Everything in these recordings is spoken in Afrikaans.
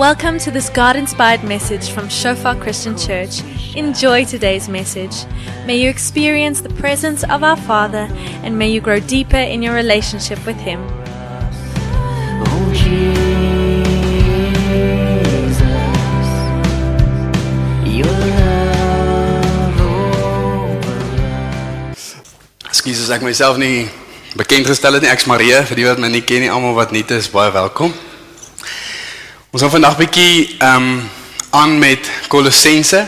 Welcome to this God inspired message from Shofar Christian Church. Enjoy today's message. May you experience the presence of our Father and may you grow deeper in your relationship with Him. Ekskuus as ek myself nie bekend gestel het nie. Ek's Marie, vir die wat my nie ken nie, almal wat nuut is, baie welkom. Ons gaan vandag bietjie ehm um, aan met Kolossense.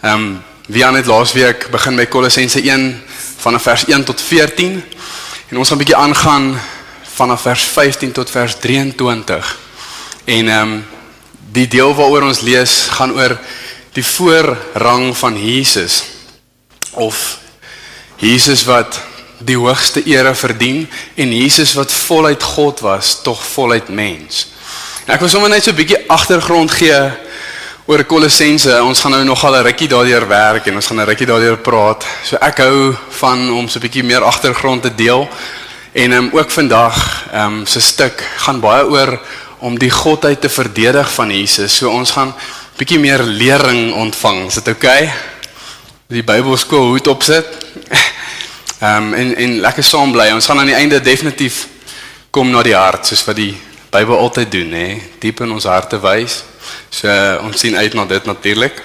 Ehm um, wie aan het laasweek begin by Kolossense 1 vanaf vers 1 tot 14 en ons gaan bietjie aangaan vanaf vers 15 tot vers 23. En ehm um, die deel waaroor ons lees gaan oor die voorrang van Jesus of Jesus wat die hoogste ere verdien en Jesus wat voluit God was, tog voluit mens. Ek wil sommer net so 'n bietjie agtergrond gee oor Kolossense. Ons gaan nou nogal 'n rukkie daardeur werk en ons gaan 'n rukkie daardeur praat. So ek hou van om so 'n bietjie meer agtergrond te deel. En ehm um, ook vandag ehm um, se stuk gaan baie oor om die godheid te verdedig van Jesus. So ons gaan bietjie meer lering ontvang. Is dit oukei? Okay? Die Bybelskool hoed opsit. Ehm um, en en lekker saam bly. Ons gaan aan die einde definitief kom na die hart soos wat die Bybel altyd doen, hè, diep in ons harte wys. So ons sien uit na dit natuurlik.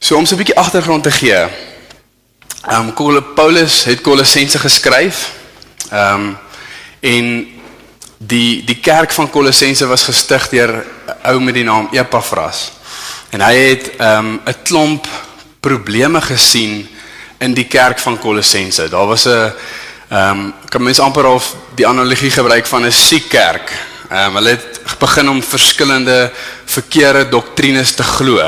So om so 'n bietjie agtergrond te gee. Ehm um, Paulus het Kolossense geskryf. Ehm um, en die die kerk van Kolossense was gestig deur 'n ou met die naam Epafras. En hy het ehm um, 'n klomp probleme gesien in die kerk van Kolossense. Daar was 'n ehm um, kan mens amper of die analogie gebruik van 'n siek kerk. Ehm um, hulle het begin om verskillende verkeerde doktrines te glo.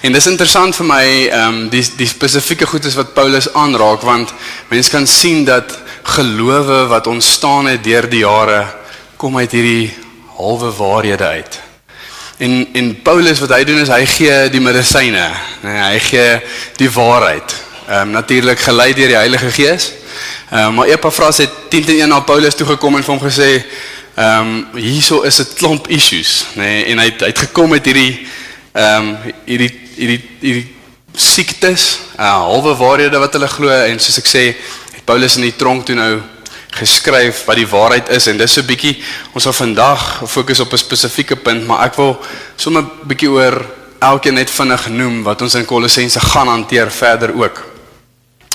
En dis interessant vir my ehm um, die die spesifieke goedes wat Paulus aanraak want mense kan sien dat gelowe wat ontstaan het deur die jare kom uit hierdie halwe waarhede uit. En en Paulus wat hy doen is hy gee die medisyne. Nee, hy gee die waarheid. Ehm um, natuurlik gelei deur die Heilige Gees. Ehm um, maar Epafras het 10 teen 1 na Paulus toe gekom en vir hom gesê ehm um, hierso is 'n klomp issues, nê, nee, en hy het, hy het gekom met hierdie ehm um, hierdie hierdie hierdie siektes, uh, halwe waarhede wat hulle glo en soos ek sê, het Paulus in die tronk toe nou geskryf wat die waarheid is en dis so 'n bietjie ons sal vandag fokus op 'n spesifieke punt, maar ek wil sommer 'n bietjie oor elkeen net vinnig noem wat ons in Kolossense gaan hanteer verder ook.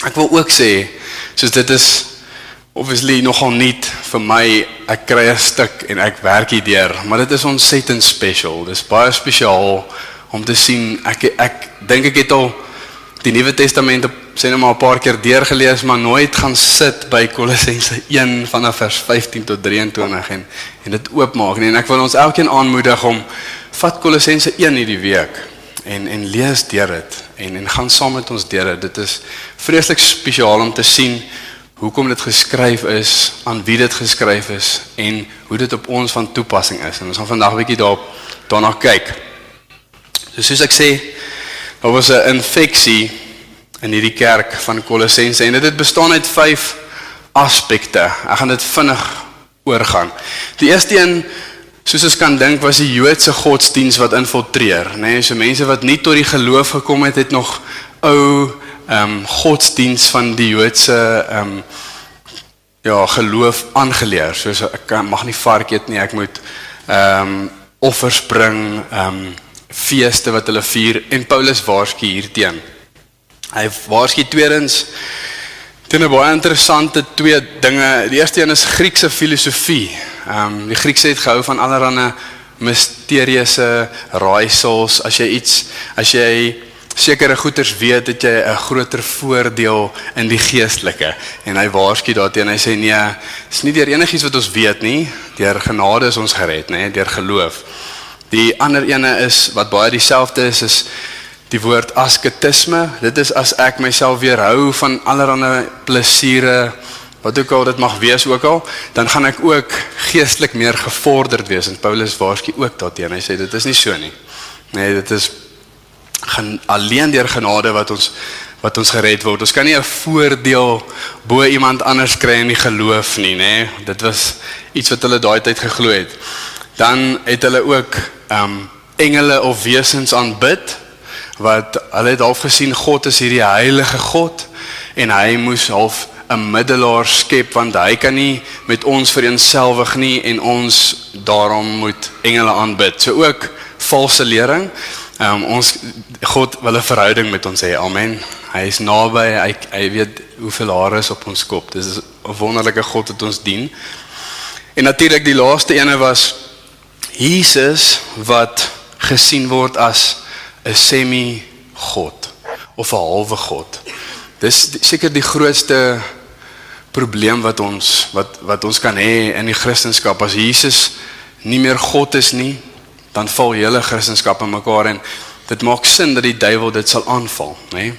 Ek wil ook sê soos dit is obviously nogal nuut vir my. Ek kry 'n stuk en ek werk hierdeur, maar dit is ontsettend special. Dis baie spesiaal om te sien. Ek ek dink ek het al die Nuwe Testament op sê net maar 'n paar keer deurgelees, maar nooit gaan sit by Kolossense 1 vanaf vers 15 tot 23 en en dit oopmaak nie. En ek wil ons elkeen aanmoedig om vat Kolossense 1 hierdie week en en lees deur dit en en gaan saam met ons deur dit. Dit is vreeslik spesiaal om te sien hoekom dit geskryf is, aan wie dit geskryf is en hoe dit op ons van toepassing is. En ons gaan vandag 'n bietjie daarop daarna kyk. So soos ek sê, daar was 'n infeksie in hierdie kerk van Kolossense en dit het bestaan uit 5 aspekte. Ek gaan dit vinnig oorgaan. Die eerste een soos ons kan dink was die Joodse godsdiens wat infiltreer, nê? Nee, so mense wat nie tot die geloof gekom het, het nog ou ehm um, godsdiens van die Joodse ehm um, ja, geloof aangeleer. Soos ek kan, mag nie vark eet nie, ek moet ehm um, offers bring, ehm um, feeste wat hulle vier en Paulus waarsku hierteen. Hy waarsku tweedens teen 'n baie interessante twee dinge. Die eerste een is Griekse filosofie. Ehm um, die Griekse het gehou van allerlei misterieuse raaisels. As jy iets as jy sekere goeters weet, het jy 'n groter voordeel in die geestelike. En hy waarsku daarteen. Hy sê nee, dis nie deur enigiets wat ons weet nie. Deur genade is ons gered, nê, deur geloof. Die ander ene is wat baie dieselfde is is die woord asketisme. Dit is as ek myself weerhou van allerlei plesiere wat ook al dit mag wees ook al, dan gaan ek ook geestelik meer gevorderd wees. En Paulus waarsku ook daarteen. Hy sê dit is nie so nie. Nee, dit is gaan alleen deur genade wat ons wat ons gered word. Ons kan nie 'n voordeel bo iemand anders kry in die geloof nie, nê? Nee. Dit was iets wat hulle daai tyd geglo het. Dan het hulle ook um engele of wesens aanbid wat hulle het half gesien God is hierdie heilige God en hy moes half 'n middelaar skep want hy kan nie met ons vereenselwig nie en ons daarom moet engele aanbid. So ook valse lering. Um, ons God wil 'n verhouding met ons hê. Amen. Hy is naby. Hy hy weet hoeveel hare is op ons kop. Dis 'n wonderlike God wat ons dien. En natuurlik die laaste ene was Jesus wat gesien word as 'n semi God of 'n halwe God. Dis seker die grootste probleem wat ons wat wat ons kan hê in die Christendom as Jesus nie meer God is nie, dan val hele Christendom in mekaar en dit maak sin dat die duiwel dit sal aanval, nê?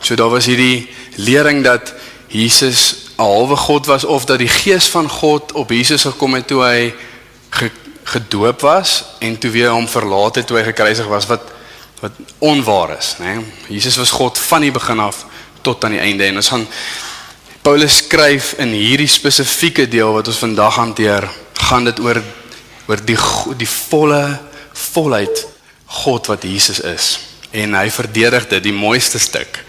So daar was hierdie lering dat Jesus 'n halwe God was of dat die gees van God op Jesus gekom het toe hy ge, gedoop was en toe weer hom verlaat het toe hy gekruisig was wat wat onwaar is, nê? Jesus was God van die begin af tot aan die einde en ons gaan Paulus skryf in hierdie spesifieke deel wat ons vandag hanteer, gaan dit oor oor die die volle volheid God wat Jesus is en hy verdedig dit die mooiste stuk.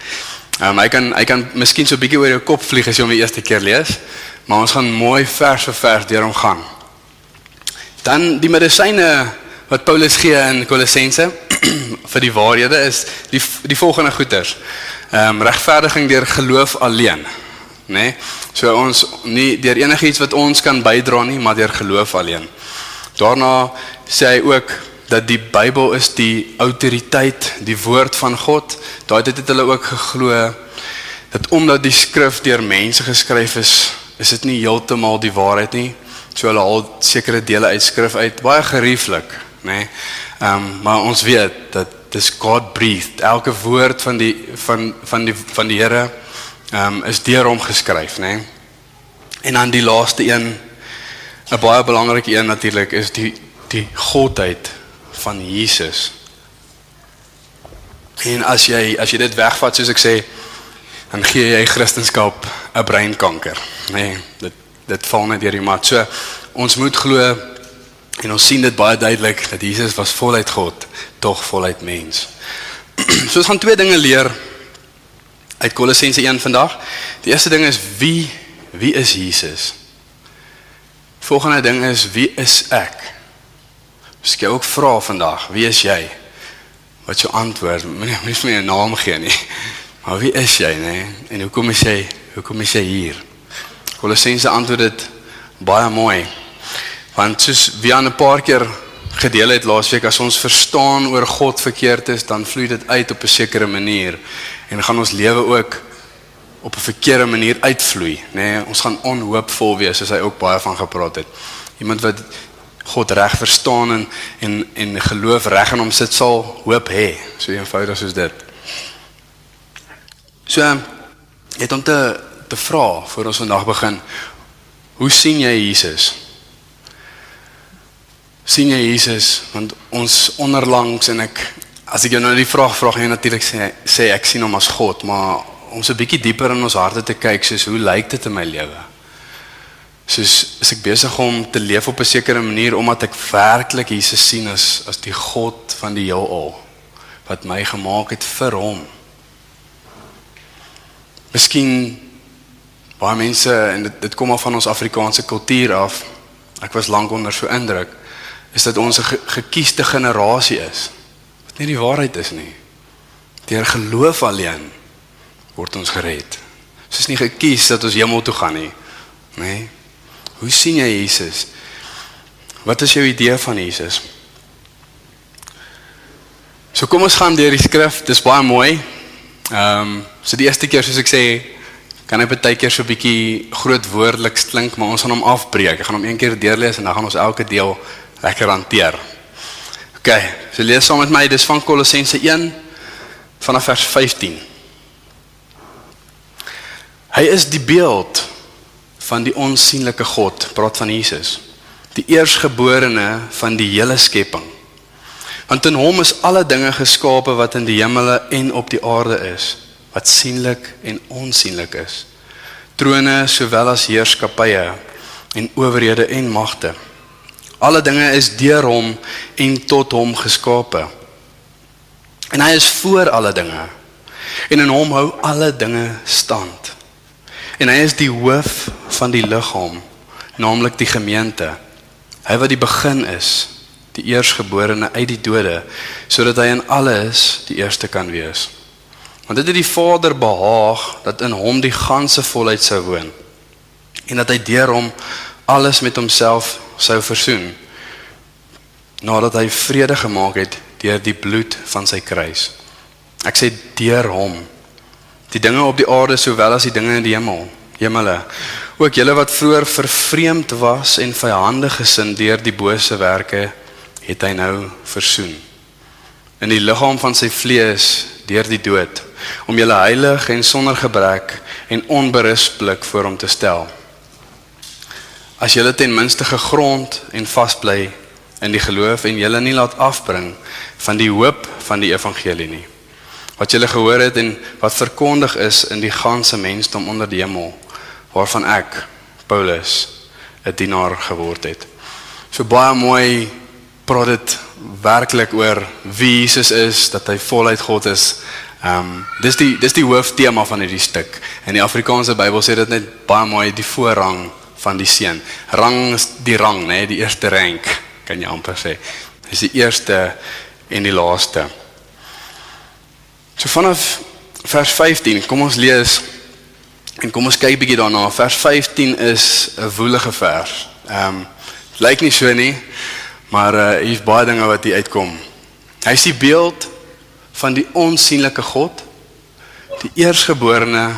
Ehm um, hy kan hy kan miskien so 'n bietjie oor jou kop vlieg as jy hom die eerste keer lees, maar ons gaan mooi vers vir vers deur hom gaan. Dan die medisyne wat Paulus gee in Kolossense vir die waarhede is die die volgende goeters. Ehm um, regverdiging deur geloof alleen, nê? Nee? So ons nie deur enigiets wat ons kan bydra nie, maar deur geloof alleen. Daarna sê hy ook dat die Bybel is die autoriteit, die woord van God. Daai het hulle ook geglo dat omdat die skrif deur mense geskryf is, is dit nie heeltemal die waarheid nie. So hulle haal sekere dele uit skrif uit, baie gerieflik, nê. Nee. Ehm um, maar ons weet dat dis God breathed. Elke woord van die van van die van die Here ehm um, is deur hom geskryf, nê. Nee. En dan die laaste een 'n baie belangrike een natuurlik is die die godheid van Jesus. En as jy as jy dit wegvat soos ek sê, dan gee jy Christendom 'n breinkanker, nê. Nee, dit dit val net deur die mat. So ons moet glo en ons sien dit baie duidelik dat Jesus was voluit God, tog voluit mens. so ons gaan twee dinge leer uit Kolossense 1 vandag. Die eerste ding is wie wie is Jesus? Volgende ding is wie is ek? Ek ook vra vandag, wie is jy? Wat jou antwoord? Moenie moenie my 'n naam gee nie. Maar wie is jy, nê? En hoekom is jy hoekom is jy hier? Kolossense antwoord dit baie mooi. Want soos wie aan 'n paar keer gedeel het laasweek as ons verstaan oor God verkeerd is, dan vloei dit uit op 'n sekere manier en gaan ons lewe ook op 'n verkeerde manier uitvloei, nê? Nee, ons gaan onhoopvol wees soos hy ook baie van gepraat het. Iemand wat God reg verstaan en en en geloof reg in hom sit sal hoop hê. So eenvoudig soos dit. So jy het om te te vra voor ons vandag begin. Hoe sien jy Jesus? sien jy Jesus want ons onderlangs en ek as ek jou nou die vraag vra jy natuurlik sê sê ek sien hom as God maar om so 'n bietjie dieper in ons harte te kyk soos hoe lyk dit in my lewe soos is ek besig om te leef op 'n sekere manier omdat ek werklik Jesus sien as as die God van die heelal wat my gemaak het vir hom. Miskien baie mense en dit dit kom af van ons Afrikaanse kultuur af. Ek was lank onder so indruk is dat ons 'n ge gekiesde generasie is. Wat nie die waarheid is nie. Deur geloof alleen word ons gered. Ons is nie gekies dat ons hemel toe gaan nie. Nê? Nee. Hoe sien jy Jesus? Wat is jou idee van Jesus? So kom ons gaan deur die skrif. Dis baie mooi. Ehm, um, so die eerste keer soos ek sê, kan hy baie keer so 'n bietjie groot woordelik klink, maar ons gaan hom afbreek. Ek gaan hom een keer deurlees en dan gaan ons elke deel lekker hanteer. OK, so lees saam met my. Dis van Kolossense 1 vanaf vers 15. Hy is die beeld van die onsigbare God, praat van Jesus, die eersgeborene van die hele skepping. Want in hom is alle dinge geskape wat in die hemele en op die aarde is, wat sienlik en onsienlik is. Trone sowel as heerskappye en owerhede en magte. Alle dinge is deur hom en tot hom geskape. En hy is voor alle dinge. En in hom hou alle dinge stand. En hy is die hoof van die liggaam, naamlik die gemeente. Hy wat die begin is, die eersgeborene uit die dode, sodat hy in alles die eerste kan wees. Want dit het die Vader behaag dat in hom die ganse volheid sou woon en dat hy deur hom alles met homself sou versoen nadat hy vrede gemaak het deur die bloed van sy kruis. Ek sê deur hom die dinge op die aarde sowel as die dinge in die hemel. Hemele. Ook julle wat vroeër vervreemd was en vyandig gesind deur die bose werke, het hy nou versoen. In die liggaam van sy vlees deur die dood om julle heilig en sonder gebrek en onberispelik voor hom te stel. As julle ten minste gegrond en vasbly in die geloof en julle nie laat afbring van die hoop van die evangelie nie. Wat julle gehoor het en wat verkondig is in die ganse mensdom onder die hemel waarvan ek Paulus 'n dienaar geword het. So baie mooi praat dit werklik oor wie Jesus is, dat hy voluit God is, Ehm um, dis die dis die hooftema van hierdie stuk. In die Afrikaanse Bybel sê dit net baie mooi die voorrang van die seun. Rang is die rang, nê, die eerste rank kan jy amper sê. Dis die eerste en die laaste. So vanaf vers 15, kom ons lees en kom ons kyk bietjie daarna. Vers 15 is 'n woelige vers. Ehm um, lyk nie so nie, maar uh, hier's baie dinge wat hier uitkom. Hy is die beeld van die onsigbare God, die eersgeborene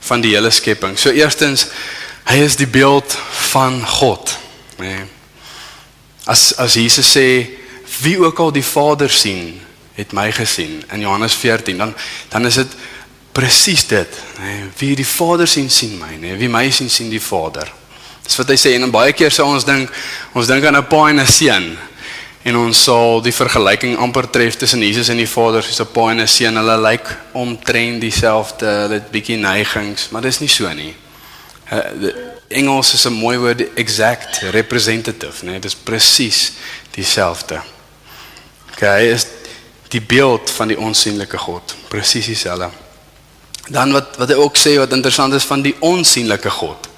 van die hele skepping. So eerstens, hy is die beeld van God, nê. Nee. As as Jesus sê wie ook al die Vader sien, het my gesien in Johannes 14, dan dan is dit presies dit, nê. Nee. Wie die Vader sien, sien my, nê. Nee. Wie my sien, sien die Vader. Dis wat hy sê en baie keer sê ons dink ons dink aan 'n pa en 'n seun en ons sal die vergelyking amper tref tussen Jesus en die Vader soos 'n pa en 'n seun. Hulle lyk omtrent dieselfde, hulle het bietjie neigings, maar dis nie so nie. Uh, Engels is 'n mooi woord, exact representative, né? Dis presies dieselfde. Okay, is die beeld van die onsigbare God, presies dieselfde. Dan wat wat hy ook sê wat interessant is van die onsigbare God.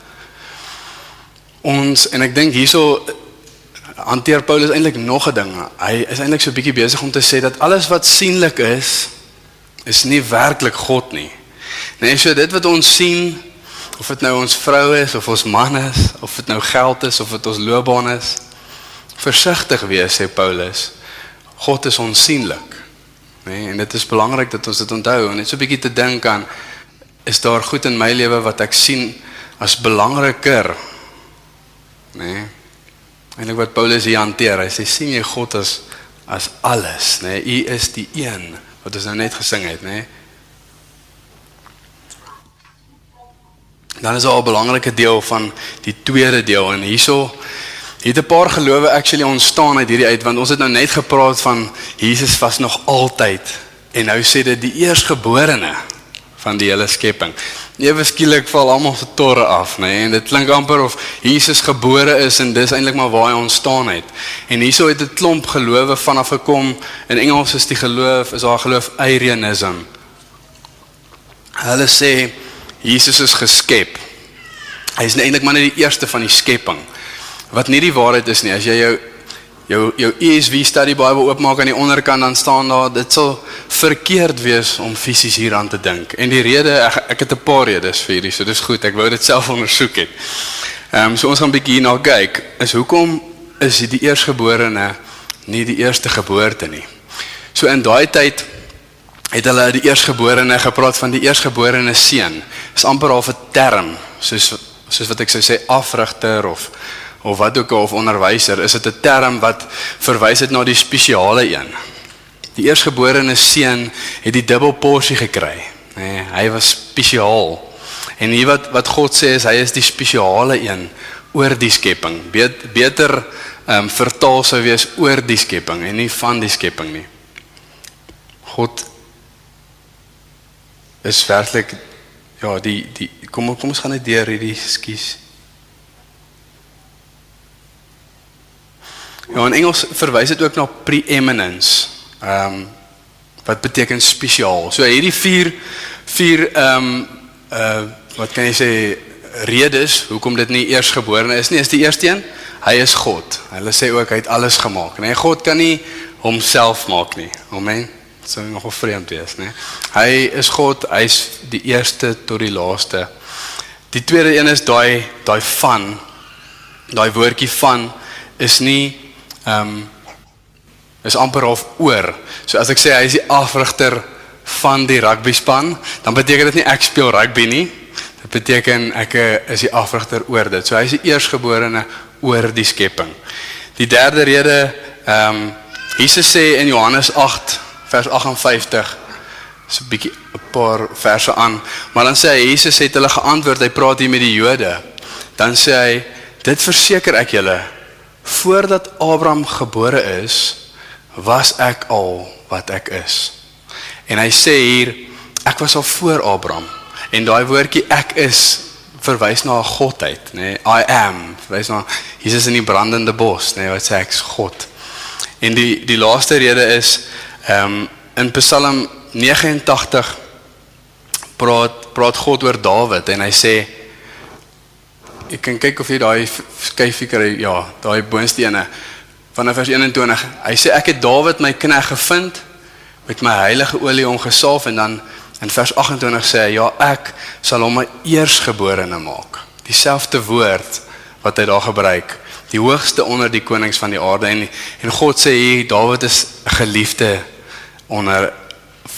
Ons en ek dink hierso hanteer Paulus eintlik nog 'n ding. Hy is eintlik so bietjie besig om te sê dat alles wat sienlik is, is nie werklik God nie. Nee, so dit wat ons sien, of dit nou ons vrou is of ons man is, of dit nou geld is of dit ons loopbaan is, versigtig wees sê Paulus. God is onsienlik. Nee, en dit is belangrik dat ons dit onthou en net so 'n bietjie te dink aan is daar goed in my lewe wat ek sien as belangriker. Nee. Eintlik wat Paulus hier hanteer, hy sê sien jy God as as alles, nê? Nee? U is die een wat ons nou net gesing het, nê? Nee? Dan is daar 'n belangrike deel van die tweede deel en hierso het 'n paar gelowe actually ontstaan uit hierdie uit want ons het nou net gepraat van Jesus was nog altyd en nou sê dit die eersgeborene van die hele skepping. Ewe skielik val almal se torre af, nê? Nee? En dit klink amper of Jesus gebore is en dis eintlik maar waar hy ontstaan het. En hierso het 'n klomp gelowe vanaf gekom. In Engels is die geloof is daar geloof Arianism. Hulle sê Jesus is geskep. Hy is eintlik maar net die eerste van die skepping. Wat nie die waarheid is nie. As jy jou jou jou ESV study Bible oopmaak aan die onderkant dan staan daar dit sal verkeerd wees om fisies hieraan te dink. En die rede ek, ek het 'n paar redes vir hierdie, so dis goed. Ek wou dit self ondersoek het. Ehm um, so ons gaan 'n bietjie hierna kyk. Is hoekom is die eersgeborene nie die eerste geboorte nie? So in daai tyd het hulle die eersgeborene gepraat van die eersgeborene seun. Dis amper half 'n term soos soos wat ek sou sê afrigter of of wat ook al of onderwyser, is dit 'n term wat verwys het na die spesiale een. Die eersgeborene seun het die dubbel porsie gekry. Nee, hy was spesiaal. En hier wat wat God sê is hy is die spesiale een oor die skepping. Bet, beter ehm um, vertaal sou wees oor die skepping en nie van die skepping nie. God is werklik ja, die die kom kom ons gaan net deur hierdie skuis. Ja, in Engels verwys dit ook na preeminence. Ehm um, wat beteken spesiaal. So hierdie vier vier ehm um, uh wat kan jy sê redes hoekom dit nie eersgebore is nie. Is die eerste een, hy is God. Hulle sê ook hy het alles gemaak. Nee, God kan nie homself maak nie. Amen. Dit sou nogal vreemd wees, né? Hy is God, hy's die eerste tot die laaste. Die tweede een is daai daai van daai woordjie van is nie ehm um, is amper half oor. So as ek sê hy is die afrigter van die rugby span, dan beteken dit nie ek speel rugby nie. Dit beteken ek eh, is die afrigter oor dit. So hy is die eersgeborene oor die skepping. Die derde rede ehm um, Jesus sê in Johannes 8 vers 58 so 'n bietjie 'n paar verse aan, maar dan sê hy Jesus het hulle geantwoord, hy praat hier met die Jode. Dan sê hy dit verseker ek julle voordat Abraham gebore is, was ek al wat ek is. En hy sê hier ek was al voor Abraham. En daai woordjie ek is verwys na 'n godheid, nê? Nee, I am, verwys na Jesus in die brandende bos, nê, nee, wat sê ek's God. En die die laaste rede is ehm um, in Psalm 89 praat praat God oor Dawid en hy sê ek kan kyk of jy daai skyfie kry, ja, daai boonste ene. Vanaf vers 21. Hy sê ek het Dawid my knegg gevind met my heilige olie ongesalf en dan in vers 28 sê hy ja, ek sal hom my eersgeborene maak. Dieselfde woord wat hy daar gebruik. Die hoogste onder die konings van die aarde. En en God sê hier Dawid is geliefde onder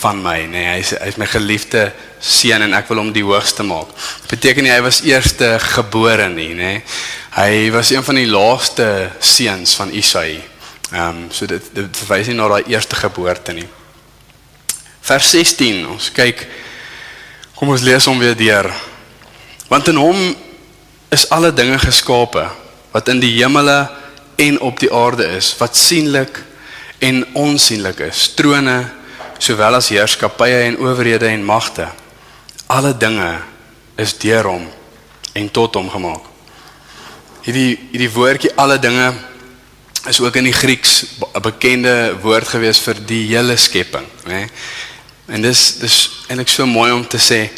van my. Nê nee, hy is hy is my geliefde seun en ek wil hom die hoogste maak. Dit beteken nie hy was eerste gebore nie nê. Nee. Hy was een van die laaste seuns van Isaï. Ehm um, so dit dit verwys nie na daai eerste geboorte nie. Vers 16 ons kyk kom ons lees hom weer deur. Want in hom is alle dinge geskape wat in die hemele en op die aarde is, wat sienlik en onsienlik is, trone sowel as heerskappye en owerhede en magte. Alle dinge is deur hom en tot hom gemaak. Hierdie hierdie woordjie alle dinge is ook in die Grieks 'n bekende woord gewees vir die hele skepping, né? Nee? En dis dis eintlik so mooi om te sê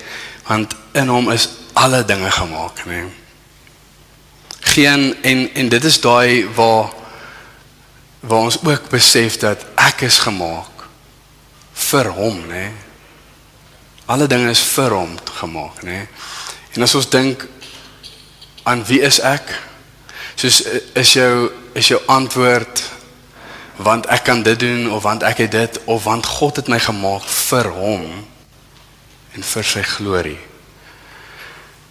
want in hom is alle dinge gemaak, né? Nee? geen en en dit is daai waar waar ons ook besef dat ek is gemaak vir hom, nê. Nee. Alle dinge is vir hom gemaak, nê. Nee. En as ons dink aan wie is ek? Soos is jou is jou antwoord want ek kan dit doen of want ek het dit of want God het my gemaak vir hom en vir sy glorie.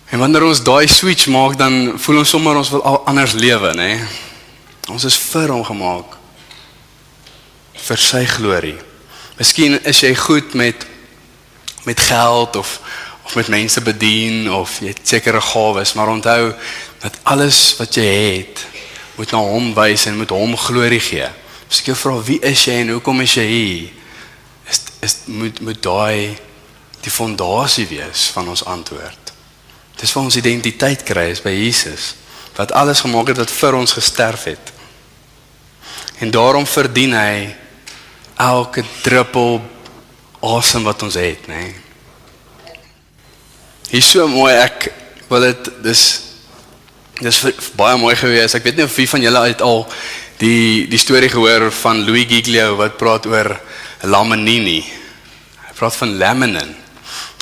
En wanneer ons daai switch maak, dan voel ons sommer ons wil al anders lewe, nê? Ons is vir hom gemaak vir sy glorie. Miskien is jy goed met met geld of of met mense bedien of jy het sekere gawes, maar onthou dat alles wat jy het moet na hom wys en moet hom glorie gee. As ek jou vra wie is jy en hoekom is jy hier? Is is moet moet daai die fondasie wees van ons antwoord. Dis waar ons identiteit kry is by Jesus wat alles gemaak het wat vir ons gesterf het. En daarom verdien hy elke druppel asem wat ons het, nê. Nee. Hier so mooi ek wil dit dis dis baie mooi gewees. Ek weet nie of wie van julle uit al die die storie gehoor van Louis Giglio wat praat oor Lamanini. Hy praat van laminin.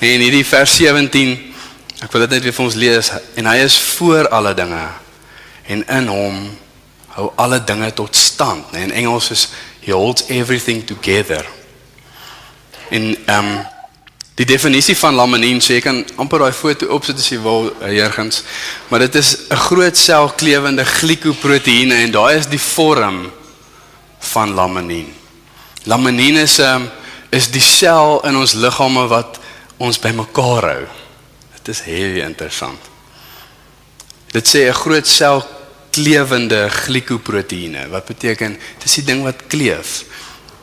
En hierdie vers 17 Ek wil dit net weer vir ons lees en hy is voor alle dinge en in hom hou alle dinge tot stand. Nee, in Engels is he holds everything together. In ehm um, die definisie van laminin sê ek kan amper daai foto opsit as jy wil eergens, maar dit is 'n groot selklewende glikoproteïene en daai is die vorm van laminin. Laminin is 'n um, ehm, is die sel in ons liggame wat ons bymekaar hou. Dit is heavy interessant. Dit sê 'n groot sel klewende glikoproteïene. Wat beteken dis die ding wat kleef.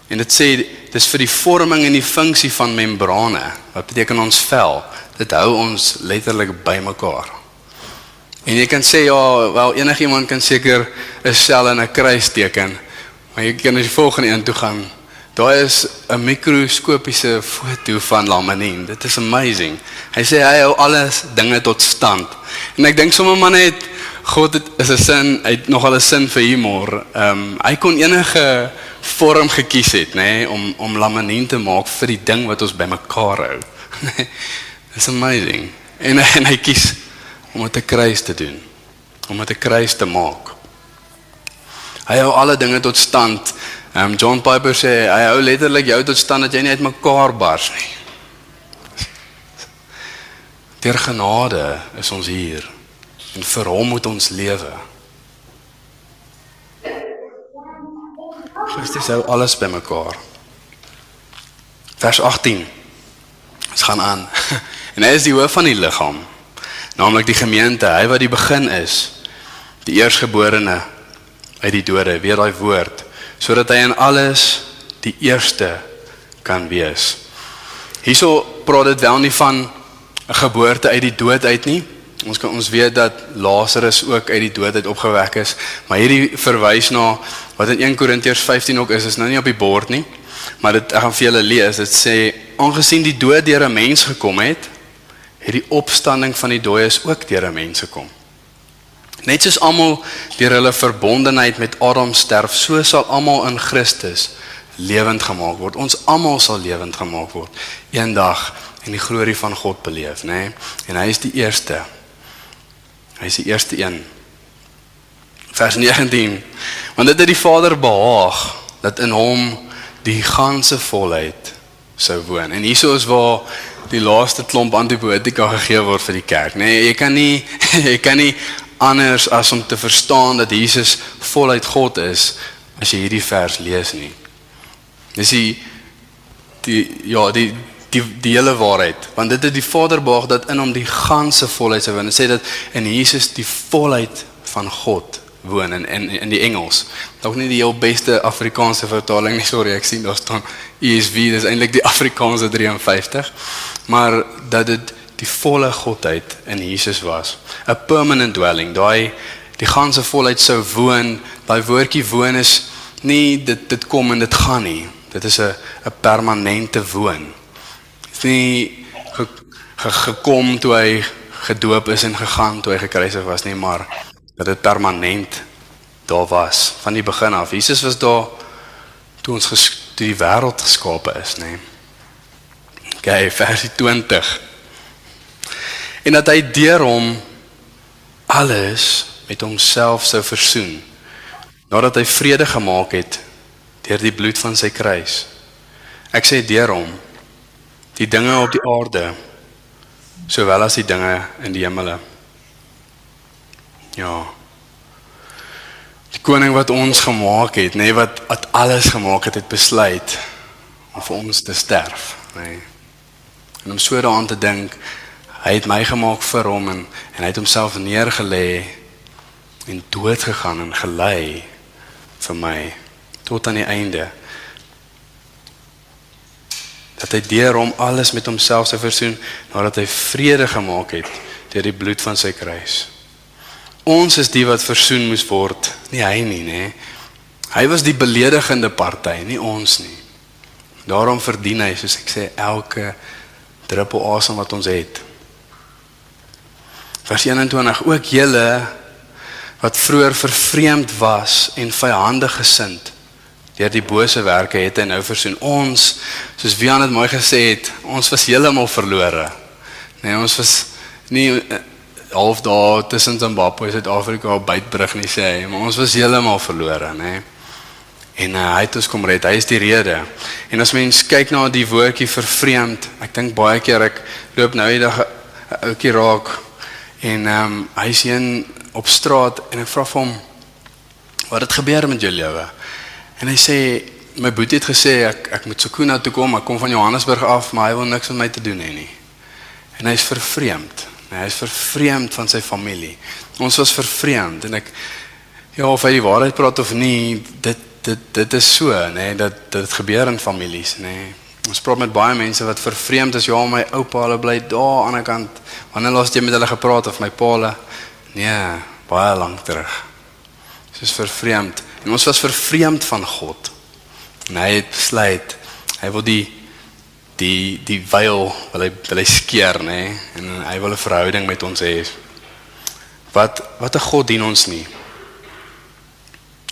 En dit sê dis vir die vorming en die funksie van membrane. Wat beteken ons vel? Dit hou ons letterlik bymekaar. En jy kan sê ja, wel enigiemand kan seker 'n sel en 'n kruis teken. Maar jy kan as jy volgende een toe gaan, daar is 'n mikroskopiese foto van Laminin. Dit is amazing. Hy sê hy hou alles dinge tot stand. En ek dink sommer man net God het is 'n sin, hy het nogal 'n sin vir humor. Ehm um, hy kon enige vorm gekies het, nê, nee, om om Laminin te maak vir die ding wat ons bymekaar hou. It's amazing. En en hy kies om dit 'n kruis te doen. Om dit 'n kruis te maak. Hy hou alle dinge tot stand. Ehm um, John Piper sê hy hou letterlik jou tot stand dat jy nie uitmekaar bars nie. Deur genade is ons hier en vir hom moet ons lewe. Christus hou alles bymekaar. Vers 18. Ons gaan aan. En hy is die hoof van die liggaam, naamlik die gemeente, hy wat die begin is, die eersgeborene uit die dode, weer daai woord, sodat hy in alles die eerste kan wees. Hierso praat dit wel nie van 'n geboorte uit die dood uit nie. Ons kan ons weet dat Lazarus ook uit die dood uit opgewek is, maar hierdie verwys na wat in 1 Korintiërs 15 ook is, is nou nie op die bord nie. Maar dit ek gaan vir julle lees. Dit sê aangesien die dood deur 'n mens gekom het, het die opstanding van die dooies ook deur 'n mens gekom. Net soos almal deur hulle verbondenheid met Adam sterf, so sal almal in Christus lewend gemaak word. Ons almal sal lewend gemaak word eendag en die glorie van God beleef, nê? Nee? En hy is die eerste. Hy is die eerste een. Vers 19. Want dit het die Vader behaag dat in hom die ganse volheid sou woon. En hieso is waar die laaste klomp antibiotika gegee word vir die kerk. Nee, jy kan nie jy kan nie anders as om te verstaan dat Jesus voluit God is as jy hierdie vers lees nie. Dis die die ja, die die die hele waarheid, want dit het die Vader behaag dat in hom die ganse volheid sou woon. Dit sê dat in Jesus die volheid van God woon in in in die Engels. Dalk nie die heel beste Afrikaanse vertaling nie, sorry, ek sien daar staan ESV, dis eintlik die Afrikaanse 53. Maar dat dit die volle godheid in Jesus was. 'n Permanent dwelling, daai die ganse volheid sou woon. Daai woordjie woon is nie dit dit kom en dit gaan nie. Dit is 'n 'n permanente woon. Is nie ge, ge, gekom toe hy gedoop is en gegaan toe hy gekruisig was nie, maar dat dit permanent daar was van die begin af. Jesus was daar toe ons ges, toe die wêreld geskape is, nê. Okay, versie 20. En dat hy deur hom alles met homself sou versoen nadat hy vrede gemaak het deur die bloed van sy kruis. Ek sê deur hom die dinge op die aarde sowel as die dinge in die hemele. Ja. Die koning wat ons gemaak het, nê, nee, wat wat alles gemaak het, het besluit om vir ons te sterf, nê. Nee. En om so daaraan te dink, hy het my gemaak vir hom en en hy het homself neergelê en dood gegaan en gelei vir my tot aan die einde. Dat hy deur hom alles met homself sou versoen nadat hy vrede gemaak het deur die bloed van sy kruis. Ons is die wat versoen moes word, nie hy nie, nê. Hy was die beledigende party, nie ons nie. Daarom verdien hy, soos ek sê, elke druppel asem wat ons het. Vers 21 ook julle wat vroeër vervreemd was en vyandig gesind deur die bose werke het hy nou versoen ons soos Wian het mooi gesê het ons was heeltemal verlore. Nee, ons was nie half daar tussen Zimbabwe en Suid-Afrika op Beitbrug nie sê hy, maar ons was heeltemal verlore, nê. Nee. En uh, hy het ons kom red. Hy is die rede. En as mens kyk na die woordjie vervreemd, ek dink baie keer ek loop nou eendag 'n ouetjie raak en ehm um, hy sien op straat en ek vra vir hom wat het gebeur met jou lewe? En hy sê my boetie het gesê ek ek moet Sekuna toe kom, ek kom van Johannesburg af, maar hy wil niks met my te doen hê nie. En hy's vervreemd. Nee, hy is vervreemd van sy familie. Ons was vervreemd en ek ja, of hy die waarheid praat of nie, dit dit dit is so, nê, nee, dat dit gebeur in families, nê. Nee. Ons praat met baie mense wat vervreemd is. Ja, my oupa, hulle bly daar aan die ander kant. Wanneer laas jy met hulle gepraat of my pa hulle Nee, baie lank terug. Soos vervreemd. En ons was vervreemd van God. En hy het besluit hy wil die die die veil wil hy wil hy skeer nê nee? en hy wil 'n verhouding met ons hê. Wat wat 'n God dien ons nie.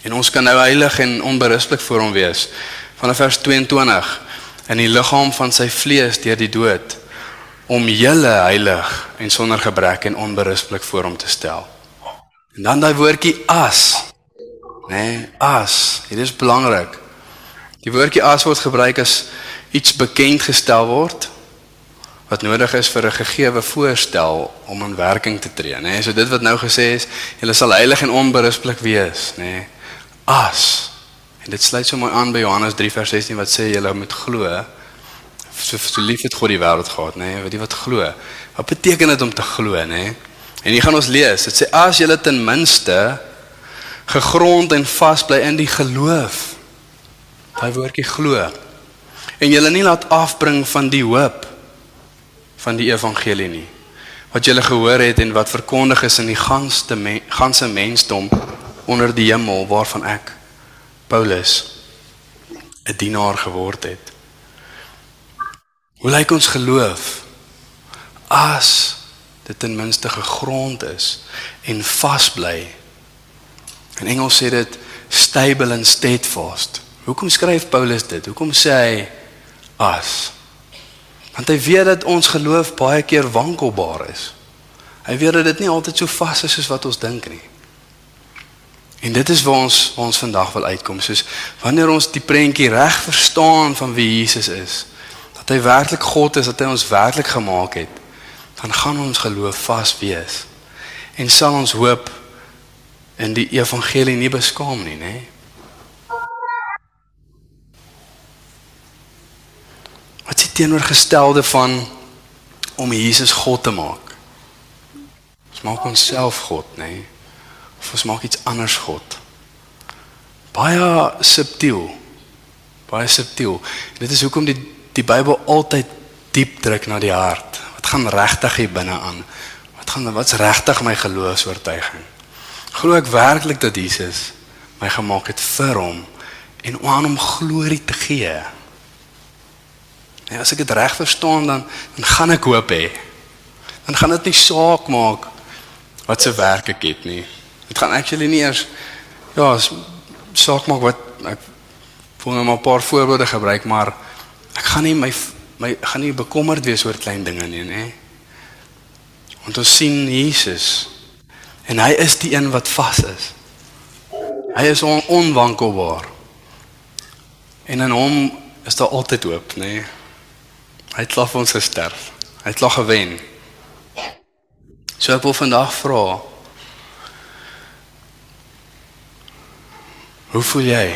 En ons kan nou heilig en onberuslik voor hom wees. Vanaf vers 22 in die liggaam van sy vlees deur die dood om julle heilig en sonder gebrek en onberuslik voor hom te stel. En dan daai woordjie as. Nê, nee, as. Dit is belangrik. Die woordjie as word gebruik as iets bekend gestel word wat nodig is vir 'n gegeewe voorstel om in werking te tree, nê? Nee, so dit wat nou gesê is, julle sal heilig en onberuslik wees, nê? Nee, as. En dit sluit so mooi aan by Johannes 3 vers 16 wat sê julle moet glo so so lief het God die wêreld gehad, nê? Nee, wat die wat glo. Wat beteken dit om te glo, nê? Nee? En hier gaan ons lees. Dit sê as julle ten minste gegrond en vas bly in die geloof. Daai woordjie glo en julle nie laat afbring van die hoop van die evangelie nie wat julle gehoor het en wat verkondig is in die ganse me, ganse mensdom onder die hemel waarvan ek Paulus 'n dienaar geword het. Hoe lyk ons geloof as dit ten minste gegrond is en vas bly? In Engels sê dit stable and steadfast. Hoekom skryf Paulus dit? Hoekom sê hy as. Want hy weet dat ons geloof baie keer wankelbaar is. Hy weet dat dit nie altyd so vas is soos wat ons dink nie. En dit is waar ons waar ons vandag wil uitkom, soos wanneer ons die prentjie reg verstaan van wie Jesus is, dat hy werklik God is, dat hy ons werklik gemaak het, dan gaan ons geloof vas wees. En sal ons hoop in die evangelie nie beskaam nie, nê? Wat is teenoorgestelde van om Jesus God te maak? Ons maak onsself God, nê? Of ons maak iets anders God. Baie subtiel. Baie subtiel. Dit is hoekom die die Bybel altyd diep druk na die hart. Wat gaan regtig hier binne aan? Wat gaan wat's regtig my geloofs-oortuiging? Glo ek werklik dat Jesus my gemaak het vir hom en aan hom glorie te gee? Nee, as ek dit reg verstaan dan dan gaan ek hoop hê. Dan gaan dit nie saak maak wat se werk ek het nie. Dit gaan actually nie eers ja, saak maak wat ek voel nou maar 'n paar voorbeelde gebruik, maar ek gaan nie my my gaan nie bekommerd wees oor klein dinge nie, nê. Want ons sien Jesus en hy is die een wat vas is. Hy is on, onwankelbaar. En in hom is daar altyd hoop, nê. Nee. Hy het vir ons gesterf. Hy het klaar gewen. So ek wil vandag vra. Hoe voel jy?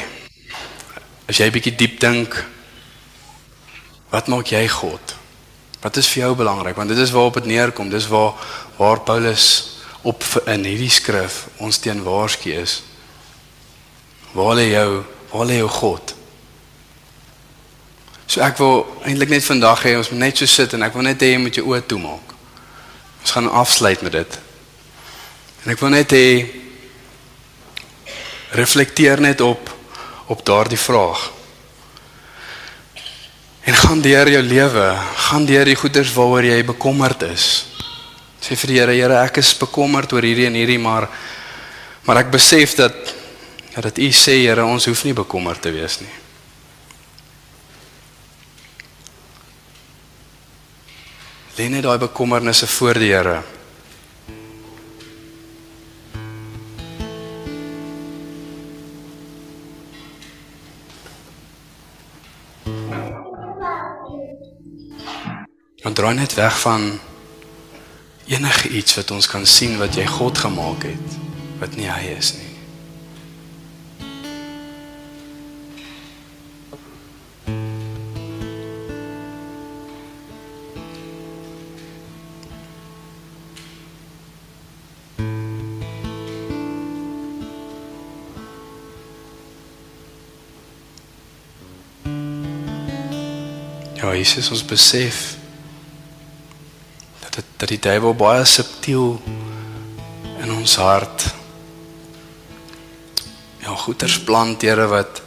As jy bietjie diep dink, wat maak jy God? Wat is vir jou belangrik? Want dit is waarop dit neerkom. Dis waar waar Paulus op in hierdie skrif ons teen waarsku is. Waar lê jou, waar lê jou God? So ek wil eintlik net vandag hê ons moet net so sit en ek wil net hê jy moet jou oë toemaak. Ons gaan afsluit met dit. En ek wil net hê reflekteer net op op daardie vraag. En gaan deur jou lewe, gaan deur die goeders waaroor jy bekommerd is. Sê vir die Here, Here, ek is bekommerd oor hierdie en hierdie, maar maar ek besef dat dat U sê, Here, ons hoef nie bekommerd te wees nie. Lê net daai bekommernisse voor die Here. En draai net weg van enige iets wat ons kan sien wat jy God gemaak het wat nie hy is nie. Ja, Jesus ons besef dat dat die duiwel baie subtiel in ons hart ja goeders plant Here wat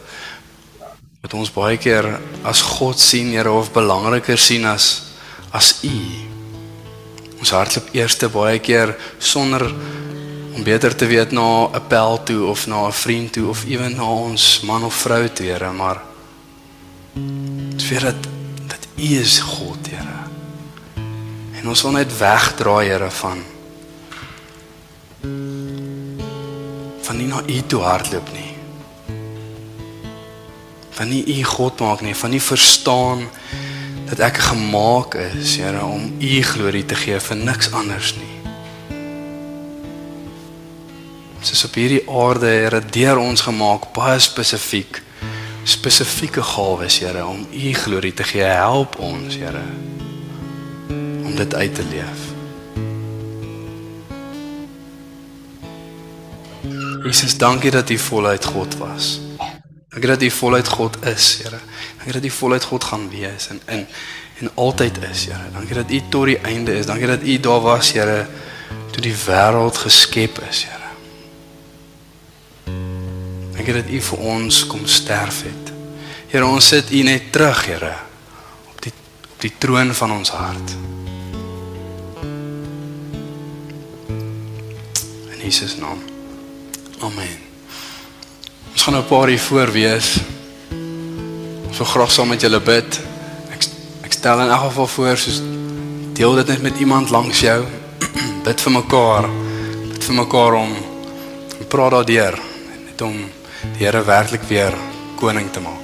wat ons baie keer as God sien Here of belangriker sien as as U. Ons hardloop eerste baie keer sonder om beter te weet na 'n pel toe of na 'n vriend toe of ewen na ons man of vrou toe, Here, maar dit weet dat dat U is God. En ons wil net wegdraai, Here, van van nie na U toe hardloop nie. Van nie U God maak nie, van nie verstaan dat ek gemaak is, Here, om U glorie te gee vir niks anders nie. Soos op hierdie aarde, Here, deur ons gemaak baie spesifiek spesifieke gawes, Here, om U glorie te gee. Help ons, Here, dit uit te leef. Jesus, dankie dat U voluit God was. Dankie dat U voluit God is, Here. Dankie dat U voluit God gaan wees en in en altyd is, Here. Dankie dat U tot die einde is. Dankie dat U daar was, Here, toe die wêreld geskep is, Here. Dankie dat U vir ons kom sterf het. Here, ons sit U net terug, Here, op die op die troon van ons hart. Jesus naam. Amen. Ons gaan nou 'n paar hier voor wees. Ons wil graag saam met julle bid. Ek ek stel in elk geval voor soos deel dit net met iemand langs jou. bid vir mekaar. Bid vir mekaar om praat daardeur net om die Here werklik weer koning te maak.